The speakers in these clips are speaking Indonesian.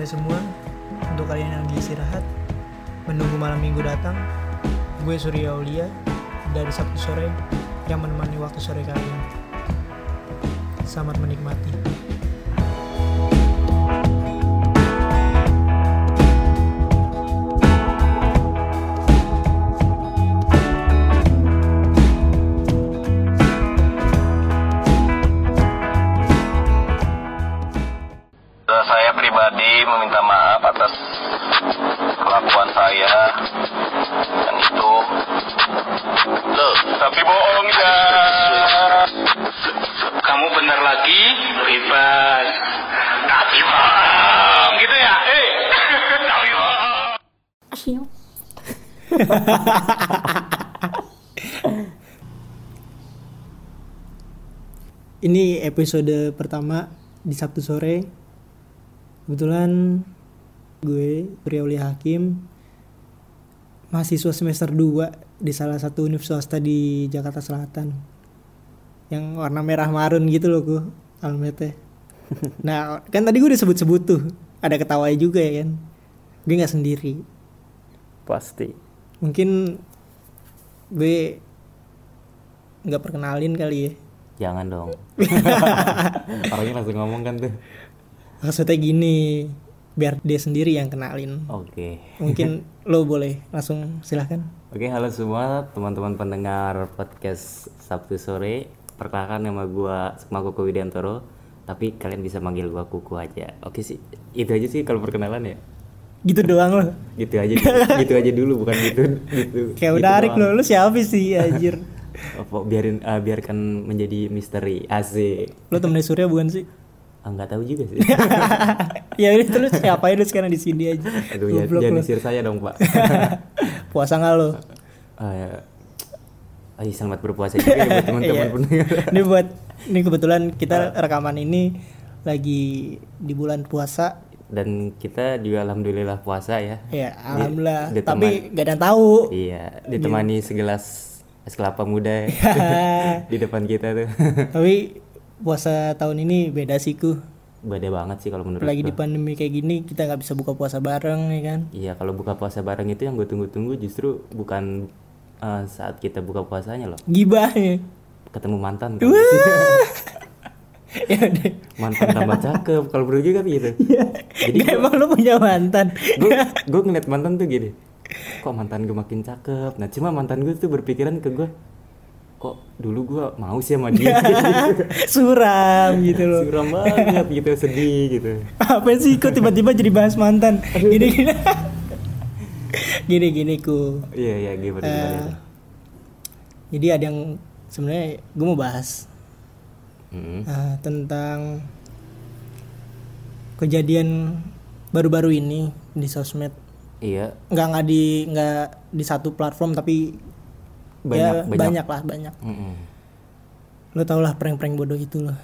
sore semua Untuk kalian yang lagi istirahat. Menunggu malam minggu datang Gue Surya Aulia Dari Sabtu sore Yang menemani waktu sore kalian. Selamat menikmati Ini episode pertama di Sabtu sore. Kebetulan gue Priauli Hakim mahasiswa semester 2 di salah satu universitas swasta di Jakarta Selatan. Yang warna merah marun gitu loh gue almetnya. Nah, kan tadi gue udah sebut-sebut tuh. Ada ketawanya juga ya kan. Gue nggak sendiri. Pasti. Mungkin gue nggak perkenalin kali ya. Jangan dong. Orangnya langsung ngomong kan tuh. Maksudnya gini, biar dia sendiri yang kenalin. Oke. Mungkin lo boleh langsung silahkan. Oke, halo semua teman-teman pendengar podcast Sabtu sore. Perkenalkan nama gua Sukma Kuku Widiantoro, tapi kalian bisa manggil gua Kuku aja. Oke sih, itu aja sih kalau perkenalan ya. Gitu doang lo. Gitu aja, gitu aja dulu bukan gitu gitu. Kayak gitu udah arik lo, lo siapa sih anjir? Apa, biarin ah, biarkan menjadi misteri. Asik. Lo temennya Surya bukan sih? Ah, nggak tahu juga sih. ya udah terus siapa lu sekarang di sini aja? Aduh, ya, jangan disir saya dong, Pak. Puasa nggak lo? Ah, ya. Ay, selamat berpuasa juga ya buat teman-teman Iya. pendengar. Ini buat ini kebetulan kita rekaman ini lagi di bulan puasa. Dan kita juga alhamdulillah puasa ya. Ya, alhamdulillah. diteman- Tapi gak ada yang tahu. Iya, ditemani segelas es kelapa muda ya. di depan kita tuh. Tapi puasa tahun ini beda sih ku. Beda banget sih kalau menurut Lagi di pandemi kayak gini kita nggak bisa buka puasa bareng ya kan? Iya, kalau buka puasa bareng itu yang gue tunggu-tunggu justru bukan eh, saat kita buka puasanya loh. Gibahnya. Ketemu mantan kan. ya udah. mantan tambah cakep kalau gue kan gitu. Jadi Gak emang lu punya mantan. gue gue ngeliat mantan tuh gini kok mantan gue makin cakep nah cuma mantan gue tuh berpikiran ke gue kok dulu gue mau sih sama dia Suram gitu loh. suram banget gitu sedih gitu Apa sih kok tiba-tiba jadi bahas mantan? Gini gini. gini gini ku. iya iya gimana gimana Eh, jadi ada yang sebenarnya gue mau bahas Mm. eh, tentang kejadian baru-baru ini di sosmed. iya Nggak nggak di nggak di satu platform tapi ya, banyak banyak, banyak lah banyak. Mm-mm. Lo tau lah prank-prank bodoh itu loh.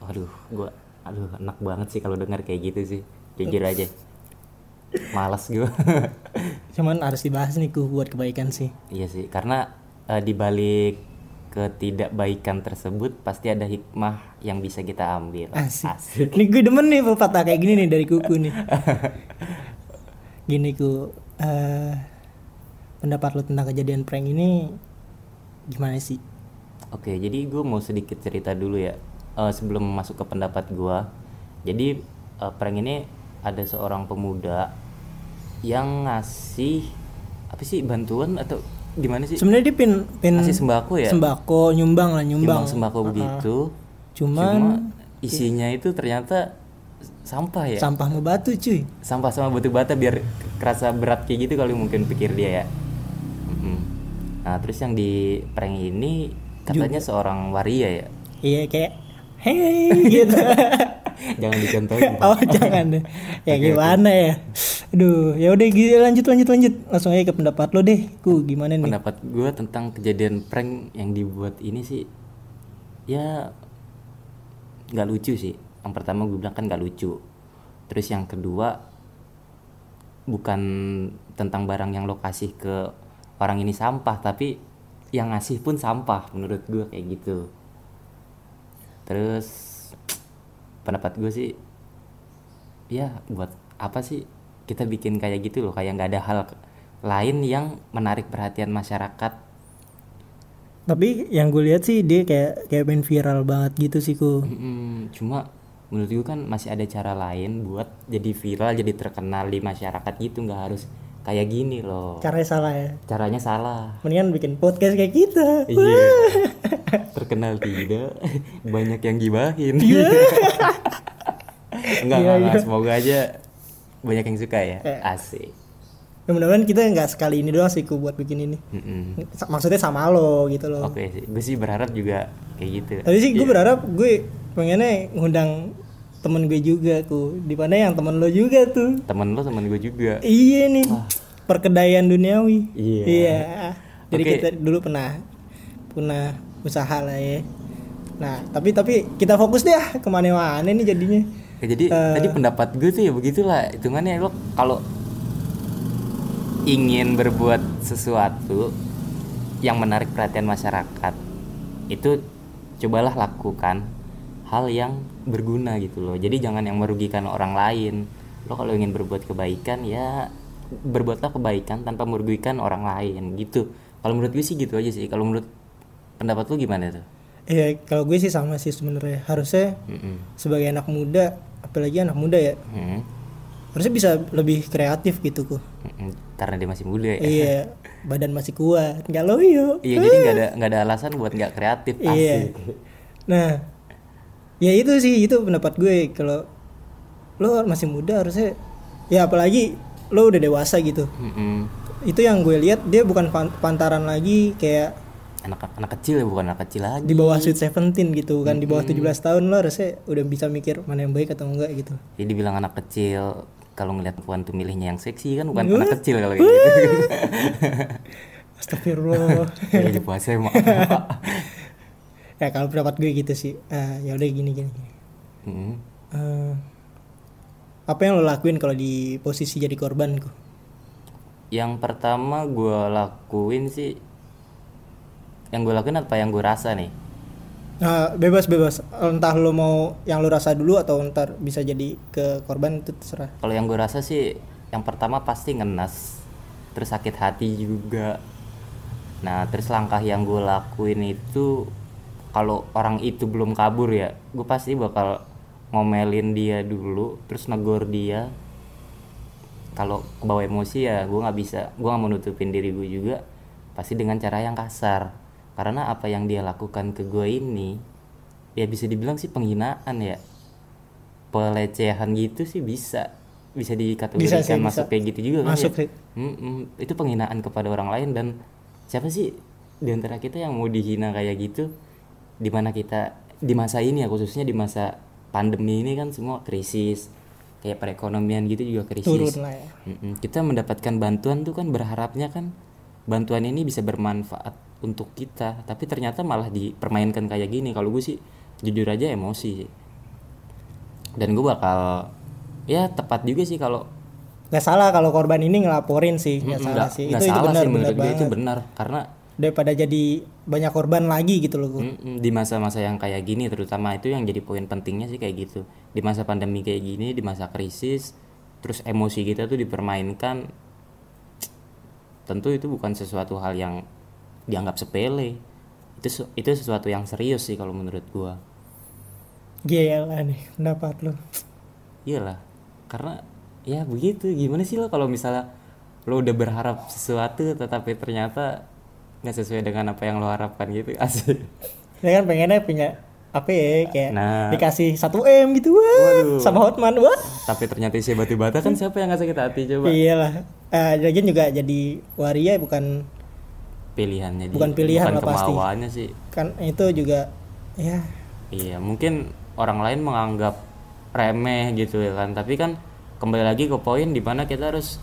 aduh gue aduh enak banget sih kalau dengar kayak gitu sih jujur aja malas gue Cuman harus dibahas nih ku buat kebaikan sih. iya sih karena eh, di balik ketidakbaikan tersebut pasti ada hikmah yang bisa kita ambil Asik. Nih gue demen nih pepatah kayak gini nih dari kuku nih. Gini ku eh pendapat lo tentang kejadian prank ini gimana sih? Oke, jadi gue mau sedikit cerita dulu ya Eh, sebelum masuk ke pendapat gue. Jadi eh, prank ini ada seorang pemuda yang ngasih apa sih bantuan atau gimana sih? Sebenarnya dia pin pin Ngasih sembako ya? Sembako nyumbang lah nyumbang. Nyumbang sembako begitu. Cuman Cuma isinya itu ternyata sampah ya. sampah mau batu cuy. sampah sama batu bata biar kerasa berat kayak gitu kali mungkin pikir dia ya. Nah terus yang di prank ini katanya seorang waria ya. Iya kayak hei gitu. Jangan dicontohin. Pak. oh jangan deh. Ya gimana ya? Aduh, ya udah lanjut lanjut lanjut. Langsung aja ke pendapat lo deh. Ku gimana nih? Pendapat gue tentang kejadian prank yang dibuat ini sih, ya nggak lucu sih. Yang pertama gue bilang kan nggak lucu. Terus yang kedua bukan tentang barang yang lo kasih ke orang ini sampah, tapi yang ngasih pun sampah menurut gue kayak gitu. Terus pendapat gue sih, ya buat apa sih kita bikin kayak gitu loh kayak nggak ada hal lain yang menarik perhatian masyarakat Tapi yang gue lihat sih dia kayak kayak main viral banget gitu sih ku. Cuma menurut gue kan masih ada cara lain buat jadi viral jadi terkenal di masyarakat gitu nggak harus kayak gini loh Caranya salah ya. caranya salah Mendingan bikin podcast kayak kita. iya terkenal tidak banyak yang gibahin Iya. enggak enggak, enggak. semoga aja banyak yang suka ya Eh. asik Ya mudah-mudahan kita nggak sekali ini doang sih ku buat bikin ini. Maksudnya sama lo gitu loh. oke sih gue sih berharap juga kayak gitu Tadi sih gue berharap gue pengennya ngundang temen gue juga ku. Di mana yang temen lo juga tuh. temen lo temen gue juga Iya nih. Perkedaian duniawi. Iya. Jadi Oke. kita dulu pernah pernah usaha lah ya. Nah, tapi tapi kita fokus deh ah, ke mana-mana nih jadinya. Ya, jadi Eh. tadi pendapat gue tuh ya begitulah hitungannya lo kalau ingin berbuat sesuatu yang menarik perhatian masyarakat itu cobalah lakukan hal yang berguna gitu loh jadi jangan yang merugikan orang lain lo kalau ingin berbuat kebaikan ya berbuatlah kebaikan tanpa merugikan orang lain gitu kalau menurut gue sih gitu aja sih kalau menurut pendapat lo gimana tuh Iya, kalau gue sih sama sih sebenarnya. Harusnya Mm-mm. sebagai anak muda, apalagi anak muda ya, Mm-mm. harusnya bisa lebih kreatif gitu kok. Mm-mm. karena dia masih muda ya iya, badan masih kuat, nggak loyo. Iya jadi nggak ada nggak ada alasan buat nggak kreatif Iya. Nah, ya itu sih itu pendapat gue kalau lo masih muda harusnya ya apalagi lo udah dewasa gitu. Mm-mm. Itu yang gue lihat dia bukan pan- pantaran lagi kayak Anak anak kecil ya bukan anak kecil lagi. di bawah Sweet Seventeen gitu kan di bawah 17 tahun lo harusnya udah bisa mikir mana yang baik atau enggak gitu. Jadi bilang anak kecil kalau ngeliat perempuan tuh milihnya yang seksi kan bukan anak kecil kalau gitu. Astagfirullah. Lagi puasa emang. ya kalau pendapat gue gitu sih. Ah, ya udah gini gini. gini. Mm. Eh, apa yang lo lakuin kalau di posisi jadi korban? Yang pertama gue lakuin sih yang gue lakuin apa yang gue rasa nih Nah, bebas bebas. Entah lo mau yang lo rasa dulu atau ntar bisa jadi ke korban itu terserah. kalau yang gue rasa sih yang pertama pasti ngenes terus sakit hati juga nah terus langkah yang gue lakuin itu kalau orang itu belum kabur ya gue pasti bakal ngomelin dia dulu terus negor dia kalau kebawa emosi ya gue nggak bisa gue nggak mau nutupin diri gue juga pasti dengan cara yang kasar karena apa yang dia lakukan ke gue ini ya bisa dibilang sih penghinaan ya pelecehan gitu sih bisa bisa dikategorikan Bisa sih, masuk bisa. kayak gitu juga kan Masuk ya? sih. Mm-mm. itu penghinaan kepada orang lain dan siapa sih di antara kita yang mau dihina kayak gitu di mana kita di masa ini ya khususnya di masa pandemi ini kan semua krisis kayak perekonomian gitu juga krisis Turun lah ya. Mm-mm. kita mendapatkan bantuan tuh kan berharapnya kan bantuan ini bisa bermanfaat untuk kita tapi ternyata malah dipermainkan kayak gini kalau gue sih jujur aja emosi dan gue bakal ya tepat juga sih kalau Gak salah kalau korban ini ngelaporin sih, gak Mm-mm, salah nggak- sih. nggak itu itu salah benar sih benar gue itu benar karena Daripada jadi banyak korban lagi gitu loh. Gu. mm-mm, di masa-masa yang kayak gini terutama itu yang jadi poin pentingnya sih kayak gitu di masa pandemi kayak gini di masa krisis terus emosi kita tuh dipermainkan tentu itu bukan sesuatu hal yang dianggap sepele. Itu itu sesuatu yang serius sih kalau menurut gua. Gila nih pendapat lo. iyalah karena ya begitu. Gimana sih lo kalau misalnya lo udah berharap sesuatu tetapi ternyata nggak sesuai dengan apa yang lo harapkan gitu? Asik. Ya kan pengennya punya apa ya kayak Nah. dikasih 1 m gitu wah Waduh. sama Hotman wah. Tapi ternyata isi batu bata kan siapa yang nggak sakit hati coba? Iyalah. Eh lagian juga jadi waria bukan pilihannya Bukan pilihan bukan lah pasti. sih kan itu juga ya iya mungkin orang lain menganggap remeh gitu ya kan tapi kan kembali lagi ke poin di mana kita harus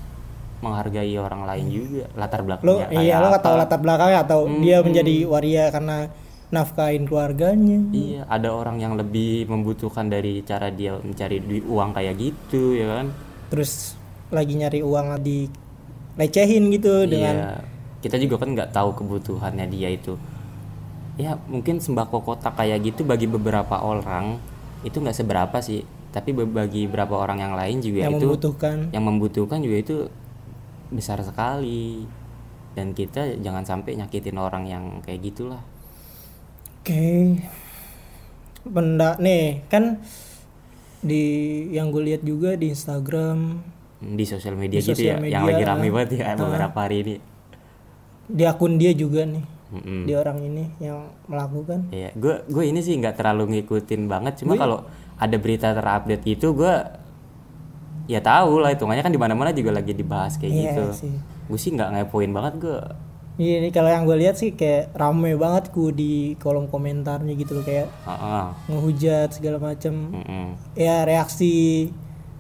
menghargai orang lain juga latar lo belakangnya iya lo nggak apa. tahu latar belakangnya atau dia menjadi waria karena nafkahin keluarganya Iya, ada orang yang lebih membutuhkan dari cara dia mencari duit uang kayak gitu ya kan. terus lagi nyari uang di lecehin gitu dengan Iya. Kita juga kan nggak tahu kebutuhannya dia itu. Ya, mungkin sembako kotak kayak gitu bagi beberapa orang itu nggak seberapa sih. tapi bagi beberapa orang yang lain juga yang itu membutuhkan. yang membutuhkan juga itu besar sekali. Dan kita jangan sampai nyakitin orang yang kayak gitulah. Oke. Benda nih kan di yang gue lihat juga di Instagram. Hmm, di sosial media Di gitu sosial ya yang media, lagi rame ah. banget ya beberapa hari ini di akun dia juga nih Mm-mm. di orang ini yang melakukan Iya, gue gue ini sih nggak terlalu ngikutin banget, cuma kalau ada berita terupdate gitu, gue ya tahu lah hitungannya kan di mana-mana juga lagi dibahas kayak Iya gitu. sih. Gue sih nggak ngepoin banget gue. Iya ini kalau yang gue lihat sih kayak rame banget ku di kolom komentarnya gitu loh kayak Heeh. ngehujat segala macam Mm-mm. ya reaksi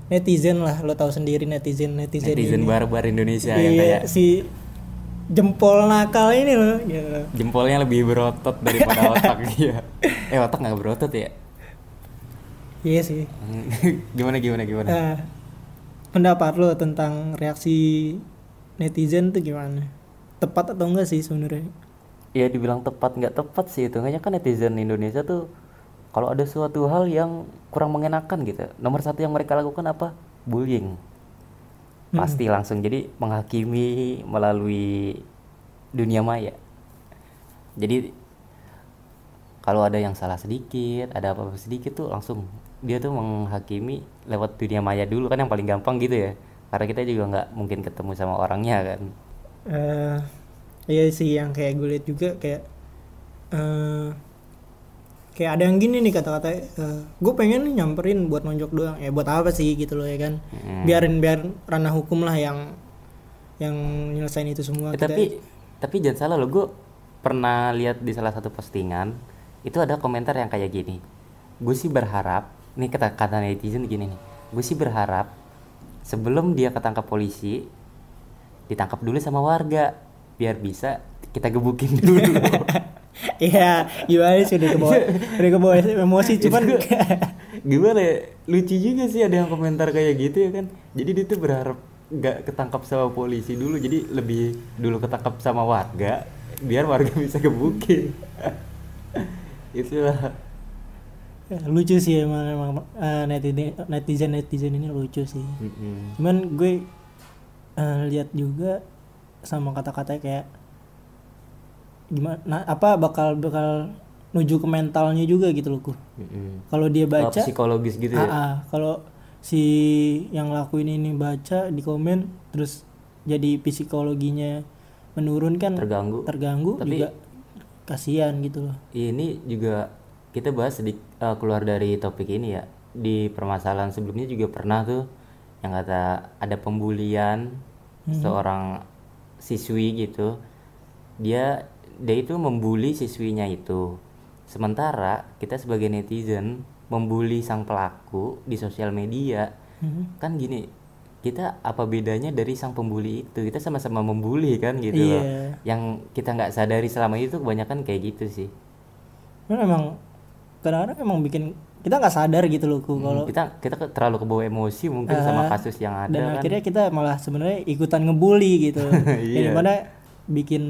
netizen lah lo tahu sendiri netizen netizen, Netizen barbar Indonesia iya, yang kayak si jempol nakal ini loh gitu. jempolnya lebih berotot daripada otak dia. Eh otak nggak berotot ya? iya sih gimana gimana gimana? Nah, pendapat lo tentang reaksi netizen tuh gimana tepat atau enggak sih sebenarnya Ya dibilang tepat nggak tepat sih hitungannya kan netizen Indonesia tuh kalau ada suatu hal yang kurang mengenakan gitu nomor satu yang mereka lakukan apa bullying pasti langsung. Jadi menghakimi melalui dunia maya. Jadi kalau ada yang salah sedikit ada apa-apa sedikit tuh langsung dia tuh menghakimi lewat dunia maya dulu. Kan yang paling gampang gitu ya. Karena kita juga nggak mungkin ketemu sama orangnya kan. Eh iya sih yang kayak gue lihat juga kayak eh kayak ada yang gini nih kata-kata eh, gue pengen nyamperin buat nonjok doang. Ya buat apa sih? gitu loh ya kan. Hmm. biarin biar ranah hukum lah yang yang nyelesain itu semua Eh, Kita- tapi tapi jangan salah loh gue pernah lihat di salah satu postingan itu ada komentar yang kayak gini. Gue sih berharap nih kata kata netizen gini nih gue sih berharap sebelum dia ketangkap polisi ditangkap dulu sama warga biar bisa kita gebukin dulu Iya, gimana sih? Udah kebawa udah kebawa emosi cuman gimana ya? Lucu juga sih ada yang komentar kayak gitu ya kan. Jadi dia tuh berharap nggak ketangkap sama polisi dulu. Jadi lebih dulu ketangkap sama warga biar warga bisa gebukin itulah. Lucu sih emang emang eh, netizen netizen netizen ini lucu sih. Mm-mm. Cuman gue eh, lihat juga sama kata-kata kayak gimana nah, apa bakal bakal nuju ke mentalnya juga gitu loh ku. Mm-mm. Kalau dia baca psikologis gitu Ah, ya? Ah, kalau si yang lakuin ini baca di komen terus jadi psikologinya menurun kan terganggu. terganggu Tapi- juga. Kasihan gitu loh. ini juga kita bahas sedikit keluar dari topik ini ya. Di permasalahan sebelumnya juga pernah tuh yang kata ada pembulian seorang siswi gitu. Dia dia itu membuli siswinya itu sementara kita sebagai netizen membuli sang pelaku di sosial media Mhm. kan gini kita apa bedanya dari sang pembuli itu kita sama-sama membuli kan gitu loh Iya. yang kita nggak sadari selama itu kebanyakan kayak gitu sih Cuman emang kadang-kadang emang bikin kita nggak sadar gitu loh ku kalau Hmm, kita kita terlalu kebawa emosi mungkin sama Ah, kasus yang ada dan kan akhirnya kita malah sebenarnya ikutan ngebully gitu. Iya. Yang mana bikin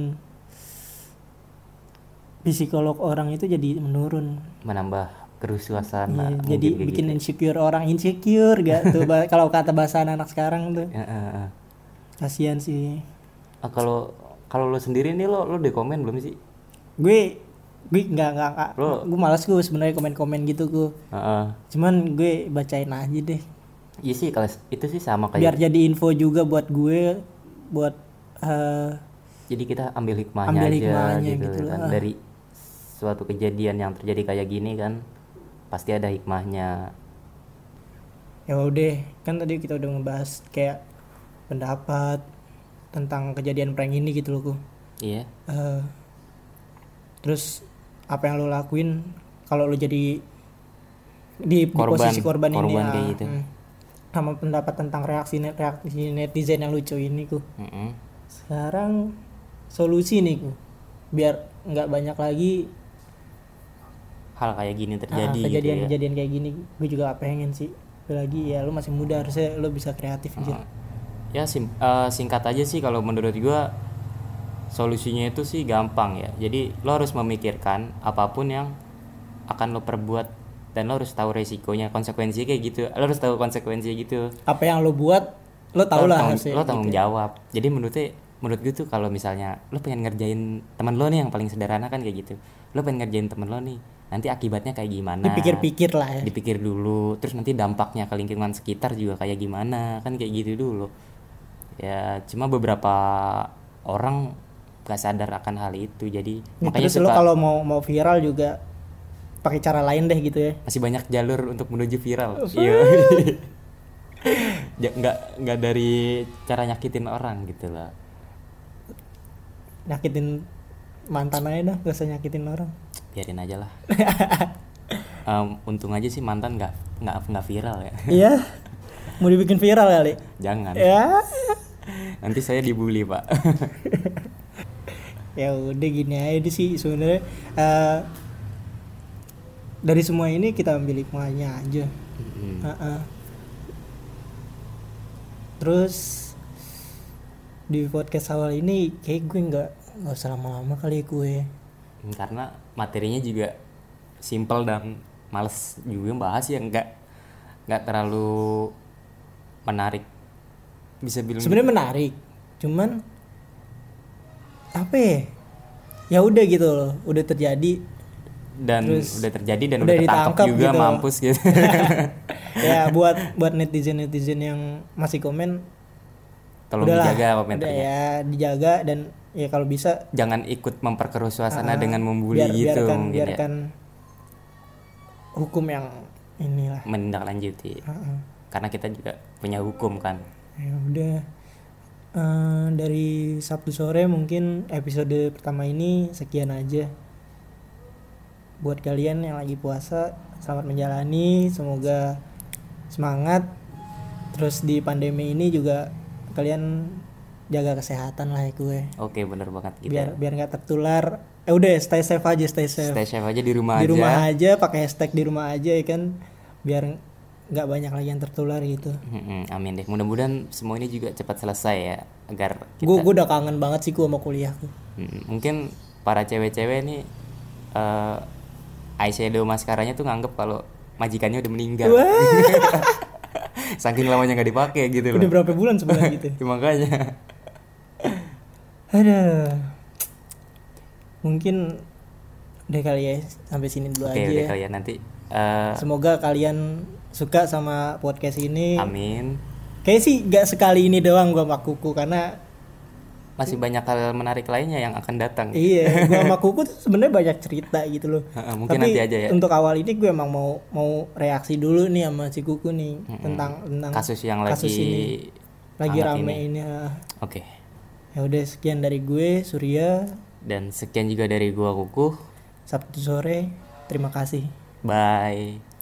psikolog orang itu jadi menurun. menambah kerusuhan Iya, jadi bikin gitu. insecure orang insecure gak tuh kalau kata bahasa anak sekarang tuh. Ya. Kasihan sih. Ah, kalau kalau lo sendiri nih lo lo udah komen belum sih Gue gue nggak nggak Lo- gue malas gue sebenarnya komen-komen gitu gue. Heeh. Cuman gue bacain aja deh. iya sih kalau itu sih sama kayak Biar jadi info juga buat gue buat eh, jadi kita ambil hikmahnya Ambil aja hikmahnya gitu, gitu kan dari suatu kejadian yang terjadi kayak gini kan pasti ada hikmahnya ya udah kan tadi kita udah ngebahas kayak pendapat tentang kejadian prank ini gitu loh ku iya Eh, terus apa yang lo lakuin kalau lo jadi di, di Korban- posisi korban, ini korban ah, kayak gitu. hmm. sama pendapat tentang reaksi net- reaksi netizen yang lucu ini ku Mm-mm. sekarang solusi nih ku biar nggak banyak lagi hal kayak gini ah, terjadi gitu ya. kejadian-kejadian kayak gini gue juga gak pengen sih. Lagi ya lo masih muda harusnya lo bisa kreatif gitu ya sim- eh, singkat aja sih kalau menurut gua solusinya itu sih gampang ya. Jadi lo harus memikirkan apa pun yang akan lo perbuat dan lo harus tahu resikonya konsekuensinya kayak gitu. Lo harus tahu konsekuensinya gitu. Apa yang lo buat lo tau lah harusnya lo tanggung gitu. jawab. Jadi menurutnya menurut gue tuh kalau misalnya lo pengen ngerjain teman lo nih yang paling sederhana kan kayak gitu. Lo pengen ngerjain temen lo nih nanti akibatnya kayak gimana? Dipikir-pikir lah ya. Dipikir dulu terus nanti dampaknya ke lingkungan sekitar juga kayak gimana? Kan kayak gitu dulu. Ya cuma beberapa orang gak sadar akan hal itu. Jadi Ya, makanya terus lo suka kalau mau mau viral juga pakai cara lain deh gitu ya. Masih banyak jalur untuk menuju viral. Iya. Ja- nggak nggak dari cara nyakitin orang gitu lah. Nyakitin mantan aja dah gak usah nyakitin orang biarin aja lah. Em, untung aja sih mantan nggak nggak nggak viral ya. Iya. Mau dibikin viral kali? Jangan. Ya. Nanti saya dibully pak. Ya udah gini aja sih sebenarnya. Eh, dari semua ini kita ambil hikmahnya aja. Mm-mm. Heeh. terus di podcast awal ini kayak gue nggak nggak usah lama-lama kali ya gue karena materinya juga simple dan males juga bahas yang nggak nggak terlalu menarik. Bisa bilang sebenarnya menarik cuman apa ya? Ya udah gitu loh udah terjadi. Dan terus udah terjadi dan udah udah ditangkap juga gitu. mampus gitu. Ya buat buat netizen netizen yang masih komen tolong udahlah, dijaga udah komentarnya ya dijaga dan ya kalau bisa jangan ikut memperkeruh suasana ah, dengan membuli biar, gitu biarkan, mungkin biarkan hukum yang inilah. Ya menindaklanjuti Heeh. karena kita juga punya hukum kan. Ya udah. Eh, dari Sabtu sore mungkin episode pertama ini sekian aja. Buat kalian yang lagi puasa selamat menjalani. Semoga semangat. Terus di pandemi ini juga kalian jaga kesehatan lah ya gue oke bener banget gitu. Biar biar nggak tertular. Eh udah stay safe aja stay safe. Stay safe aja di rumah di aja rumah aja. pakai hashtag di rumah aja ya kan? Biar nggak banyak lagi yang tertular gitu. Mm-mm, amin deh. Mudah-mudahan semua ini juga cepat selesai ya agar kita gue gue udah kangen banget sih gue sama kuliah tuh Mm, mungkin para cewek-cewek nih eh eyeshadow maskaranya tuh nganggep kalau majikannya udah meninggal. Saking lamanya nggak dipakai gitu udah loh. berapa bulan sebenarnya gitu Ya, makanya ada. Mungkin udah kali ya sampai sini dulu oke aja udah ya. kalian nanti eh, semoga kalian suka sama podcast ini. Amin. Kayak sih gak sekali ini doang gua sama kuku karena masih banyak hal menarik lainnya yang akan datang. Iya gua sama kuku tuh sebenarnya banyak cerita gitu loh. Mungkin Tapi nanti aja ya. untuk awal ini gue emang mau mau reaksi dulu nih sama si kuku nih tentang tentang kasus yang kasus lagi ini. Lagi rame ini. ini, oke ya udah sekian dari gue Surya. Dan sekian juga dari gua kukuh. Sabtu sore. Terima kasih. Bye